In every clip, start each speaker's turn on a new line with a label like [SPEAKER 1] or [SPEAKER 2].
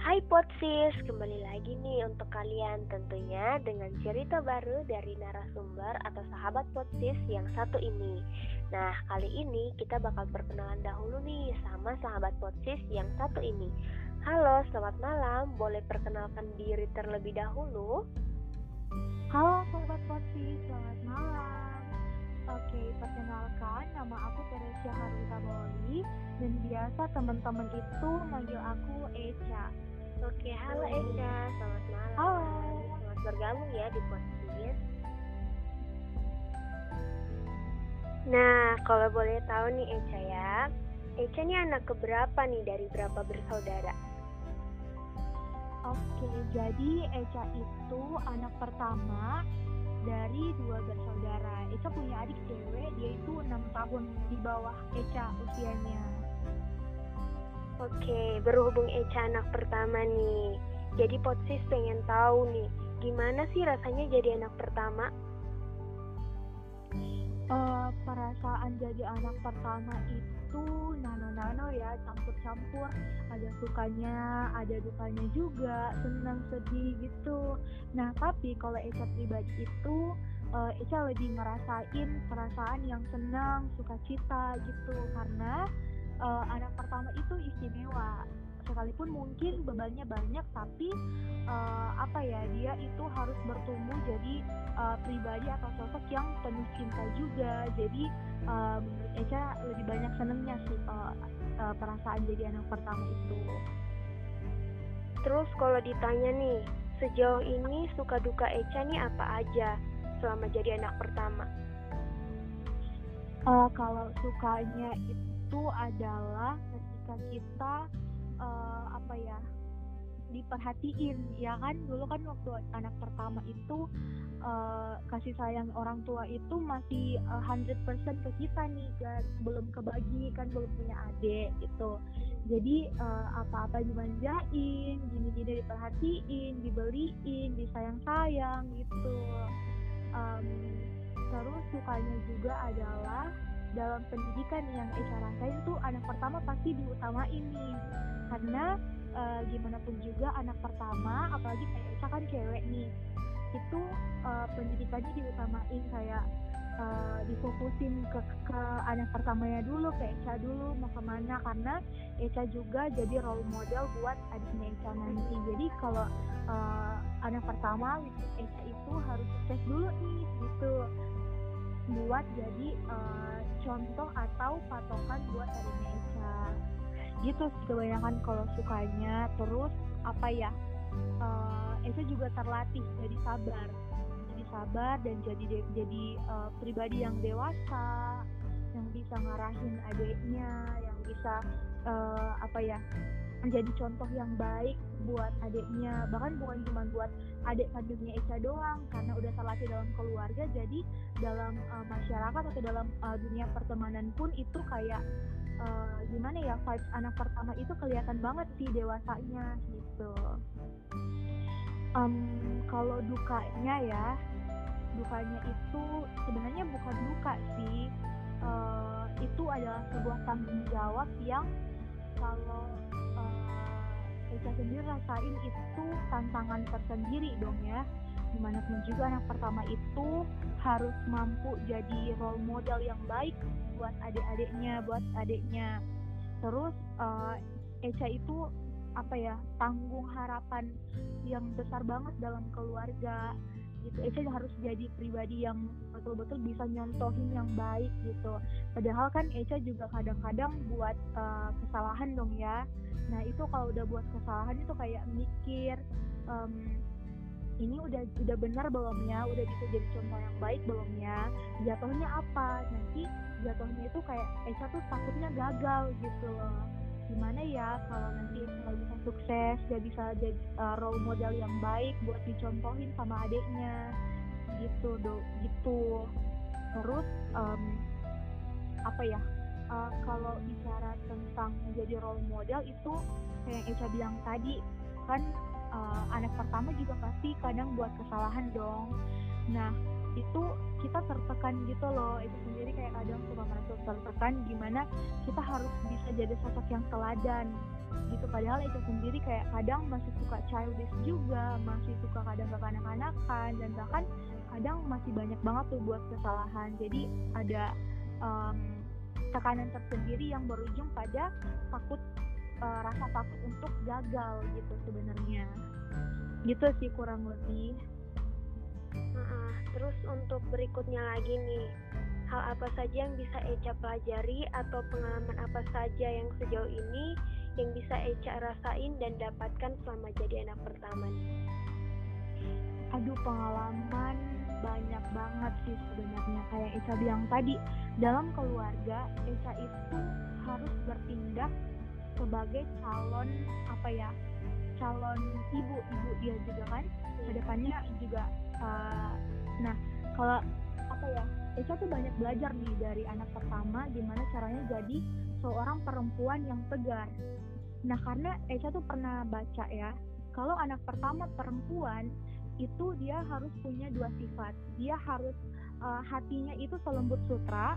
[SPEAKER 1] Hai Potsis, kembali lagi nih untuk kalian tentunya dengan cerita baru dari narasumber atau sahabat Potsis yang satu ini. Nah, kali ini kita bakal perkenalan dahulu nih sama sahabat Potsis yang satu ini. Halo, selamat malam. Boleh perkenalkan diri terlebih dahulu?
[SPEAKER 2] Halo Sobat Potsis, selamat malam. Oke, perkenalkan nama aku Teresia Harita Boli dan biasa teman-teman itu manggil aku Echa.
[SPEAKER 1] Oke, halo Eka, selamat malam.
[SPEAKER 2] Halo.
[SPEAKER 1] Selamat bergabung ya di podcast. Nah, kalau boleh tahu nih Eca ya, Eca ini anak keberapa nih dari berapa bersaudara?
[SPEAKER 2] Oke, jadi Echa itu anak pertama dari dua bersaudara. Echa punya adik cewek, dia itu enam tahun di bawah Echa usianya.
[SPEAKER 1] Oke, berhubung Eca anak pertama nih, jadi Potsis pengen tahu nih, gimana sih rasanya jadi anak pertama?
[SPEAKER 2] Eh, perasaan jadi anak pertama itu nano-nano ya, campur-campur. Ada sukanya, ada dukanya juga, senang, sedih gitu. Nah, tapi kalau Echa pribadi itu, uh, Echa lebih ngerasain perasaan yang senang, sukacita gitu. Karena uh, anak pertama itu istimewa sekalipun mungkin bebannya banyak tapi uh, apa ya dia itu harus bertumbuh jadi uh, pribadi atau sosok yang penuh cinta juga. Jadi uh, menurut Eca lebih banyak senengnya sih uh, uh, perasaan jadi anak pertama itu.
[SPEAKER 1] Terus kalau ditanya nih sejauh ini suka duka Eca nih apa aja selama jadi anak pertama?
[SPEAKER 2] Uh, kalau sukanya itu adalah ketika kita uh, apa ya diperhatiin. Ya kan? Dulu kan waktu anak pertama itu uh, kasih sayang orang tua itu masih uh, 100% ke kita nih kan? Belum kebagi kan? Belum punya adik gitu. Jadi uh, apa-apa dimanjain gini-gini diperhatiin dibeliin disayang-sayang gitu. Um, terus sukanya juga adalah dalam pendidikan yang Echa rasain tuh anak pertama pasti diutamain nih karena uh, gimana pun juga anak pertama apalagi kayak kan cewek nih itu uh, pendidikannya diutamain kayak uh, difokusin ke, ke anak pertamanya dulu ke Echa dulu mau ke mana karena Echa juga jadi role model buat adiknya Echa nanti. Jadi kalau uh, anak pertama Echa itu harus sukses dulu nih gitu buat jadi uh, contoh atau patokan buat adiknya Echa gitu sih kebanyakan kalau sukanya. Terus apa ya uh, Esa juga terlatih jadi sabar. Jadi sabar dan jadi jadi uh, pribadi yang dewasa yang bisa ngarahin adiknya yang bisa uh, apa ya menjadi contoh yang baik buat adiknya. Bahkan bukan cuma buat adik kandungnya Echa doang karena udah terlatih dalam keluarga jadi dalam uh, masyarakat atau dalam uh, dunia pertemanan pun itu kayak uh, gimana ya vibes anak pertama itu kelihatan banget sih dewasanya gitu. Um, kalau dukanya ya dukanya itu sebenarnya bukan duka sih. Uh, itu adalah sebuah tanggung jawab yang kalau uh, Echa sendiri rasain itu tantangan tersendiri dong ya di mana pun juga anak pertama itu harus mampu jadi role model yang baik buat adik-adiknya buat adiknya. Terus uh, Echa itu apa ya tanggung harapan yang besar banget dalam keluarga gitu. Echa harus jadi pribadi yang betul-betul bisa nyontohin yang baik gitu. Padahal kan Echa juga kadang-kadang buat uh, kesalahan dong ya. Nah itu kalau udah buat kesalahan itu kayak mikir um, ini udah udah benar belum ya udah bisa jadi contoh yang baik belum ya jatuhnya apa? Nanti jatuhnya itu kayak Esa tuh takutnya gagal gitu loh. Gimana ya kalau nanti nggak bisa sukses gak bisa jadi uh, role model yang baik buat dicontohin sama adiknya? Gitu do gitu. Terus um, apa ya? Uh, kalau bicara tentang menjadi role model itu kayak Echa bilang tadi kan uh, anak pertama juga pasti kadang buat kesalahan dong. Nah itu kita tertekan gitu loh. Itu sendiri kayak kadang suka merasa tertekan gimana kita harus bisa jadi sosok yang teladan gitu. Padahal itu sendiri kayak kadang masih suka childish juga masih suka kadang kekanak-kanakan dan bahkan kadang masih banyak banget tuh buat kesalahan. Jadi ada um, tekanan tersendiri yang berujung pada takut uh, rasa takut untuk gagal gitu sebenarnya. Gitu sih kurang lebih.
[SPEAKER 1] Uh, terus untuk berikutnya lagi nih. Hal apa saja yang bisa Eca pelajari atau pengalaman apa saja yang sejauh ini yang bisa Eca rasain dan dapatkan selama jadi anak pertama nih?
[SPEAKER 2] Aduh pengalaman banyak banget sih sebenarnya. Kayak Eca bilang tadi dalam keluarga Eca itu harus bertindak sebagai calon apa ya calon ibu ibu dia juga kan. Ke depannya juga uh, nah kalau apa ya Eca tuh banyak belajar nih dari anak pertama gimana caranya jadi seorang perempuan yang tegar. Nah karena Eca tuh pernah baca ya kalau anak pertama perempuan itu dia harus punya dua sifat. Dia harus uh, hatinya itu selembut sutra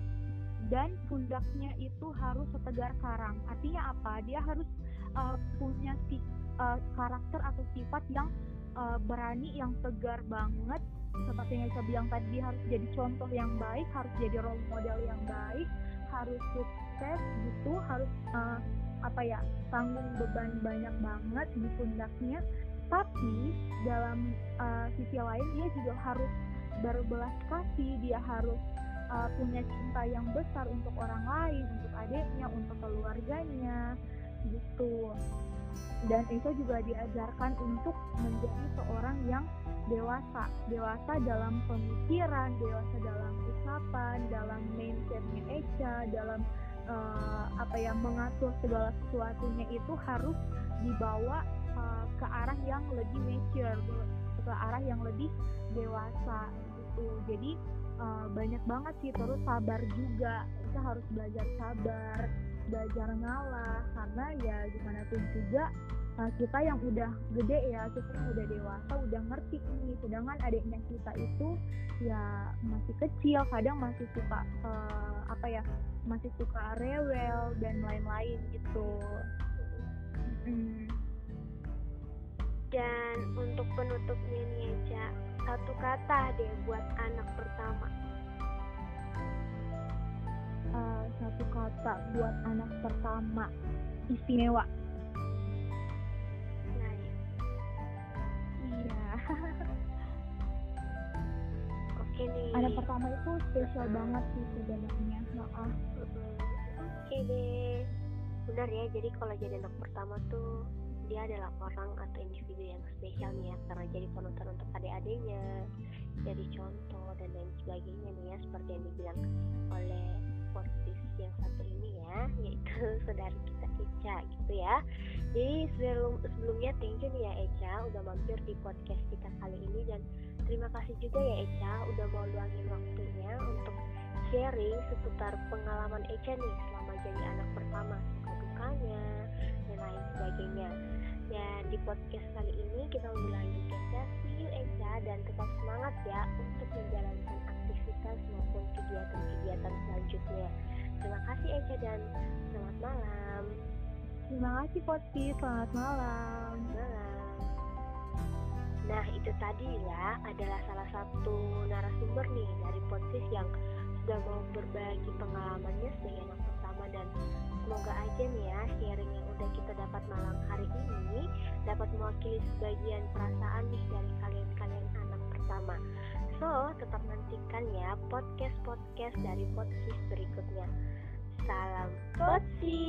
[SPEAKER 2] dan pundaknya itu harus setegar karang. Artinya apa? Dia harus uh, punya si uh, karakter atau sifat yang uh, berani, yang tegar banget. Seperti yang saya bilang tadi, harus jadi contoh yang baik, harus jadi role model yang baik, harus sukses gitu, harus uh, apa ya tanggung beban banyak banget di pundaknya. Tapi dalam uh, sisi lain dia juga harus berbelas kasih, dia harus uh, punya cinta yang besar untuk orang lain, untuk adiknya, untuk keluarganya, gitu. Dan itu juga diajarkan untuk menjadi seorang yang dewasa, dewasa dalam pemikiran, dewasa dalam ucapan, dalam mindsetnya Echa, dalam uh, apa yang mengatur segala sesuatunya itu harus dibawa uh, ke arah yang lebih mature, ke arah yang lebih dewasa gitu. Jadi uh, banyak banget sih terus sabar juga. Kita harus belajar sabar belajar ngalah karena ya gimana pun juga uh, kita yang udah gede ya kita udah dewasa udah ngerti ini. Sedangkan adiknya kita itu ya masih kecil kadang masih suka uh, apa ya masih suka rewel dan lain-lain gitu.
[SPEAKER 1] Hmm. dan untuk penutupnya nih Eca satu kata deh buat anak pertama.
[SPEAKER 2] Uh, satu kata buat anak pertama. Istimewa.
[SPEAKER 1] Nice
[SPEAKER 2] iya.
[SPEAKER 1] Oke nih
[SPEAKER 2] anak pertama itu spesial uh. banget sih sebenarnya. Maaf
[SPEAKER 1] oke deh. Benar ya jadi kalau jadi anak pertama tuh dia adalah orang atau individu yang spesial nih ya karena jadi penonton untuk adik-adiknya. Jadi contoh dan lain sebagainya nih ya seperti yang dibilang oleh sportis yang satu ini ya yaitu saudari kita Eca gitu ya. Jadi sebelum sebelumnya thank you nih ya Eca udah mampir di podcast kita kali ini. Dan terima kasih juga ya Eca udah mau luangin waktunya untuk sharing seputar pengalaman Eca nih selama jadi anak pertama suka dukanya dan lain sebagainya. Dan di podcast kali ini kita lebih lanjut Eca see you Eca dan tetap semangat ya untuk menjalankan aktivitas maupun kegiatan-kegiatan selanjutnya. Terima kasih Eca dan selamat malam.
[SPEAKER 2] Terima kasih Poti. Selamat malam
[SPEAKER 1] malam. Nah itu tadi ya adalah salah satu narasumber nih dari podcast yang sudah mau berbagi pengalamannya sebagai anak pertama dan semoga aja nih ya sharing yang udah kita dapat malam hari ini dapat mewakili sebagian perasaan nih dari kalian-kalian anak pertama. So, tetap nantikan ya podcast-podcast dari podcast berikutnya. Salam Potsi!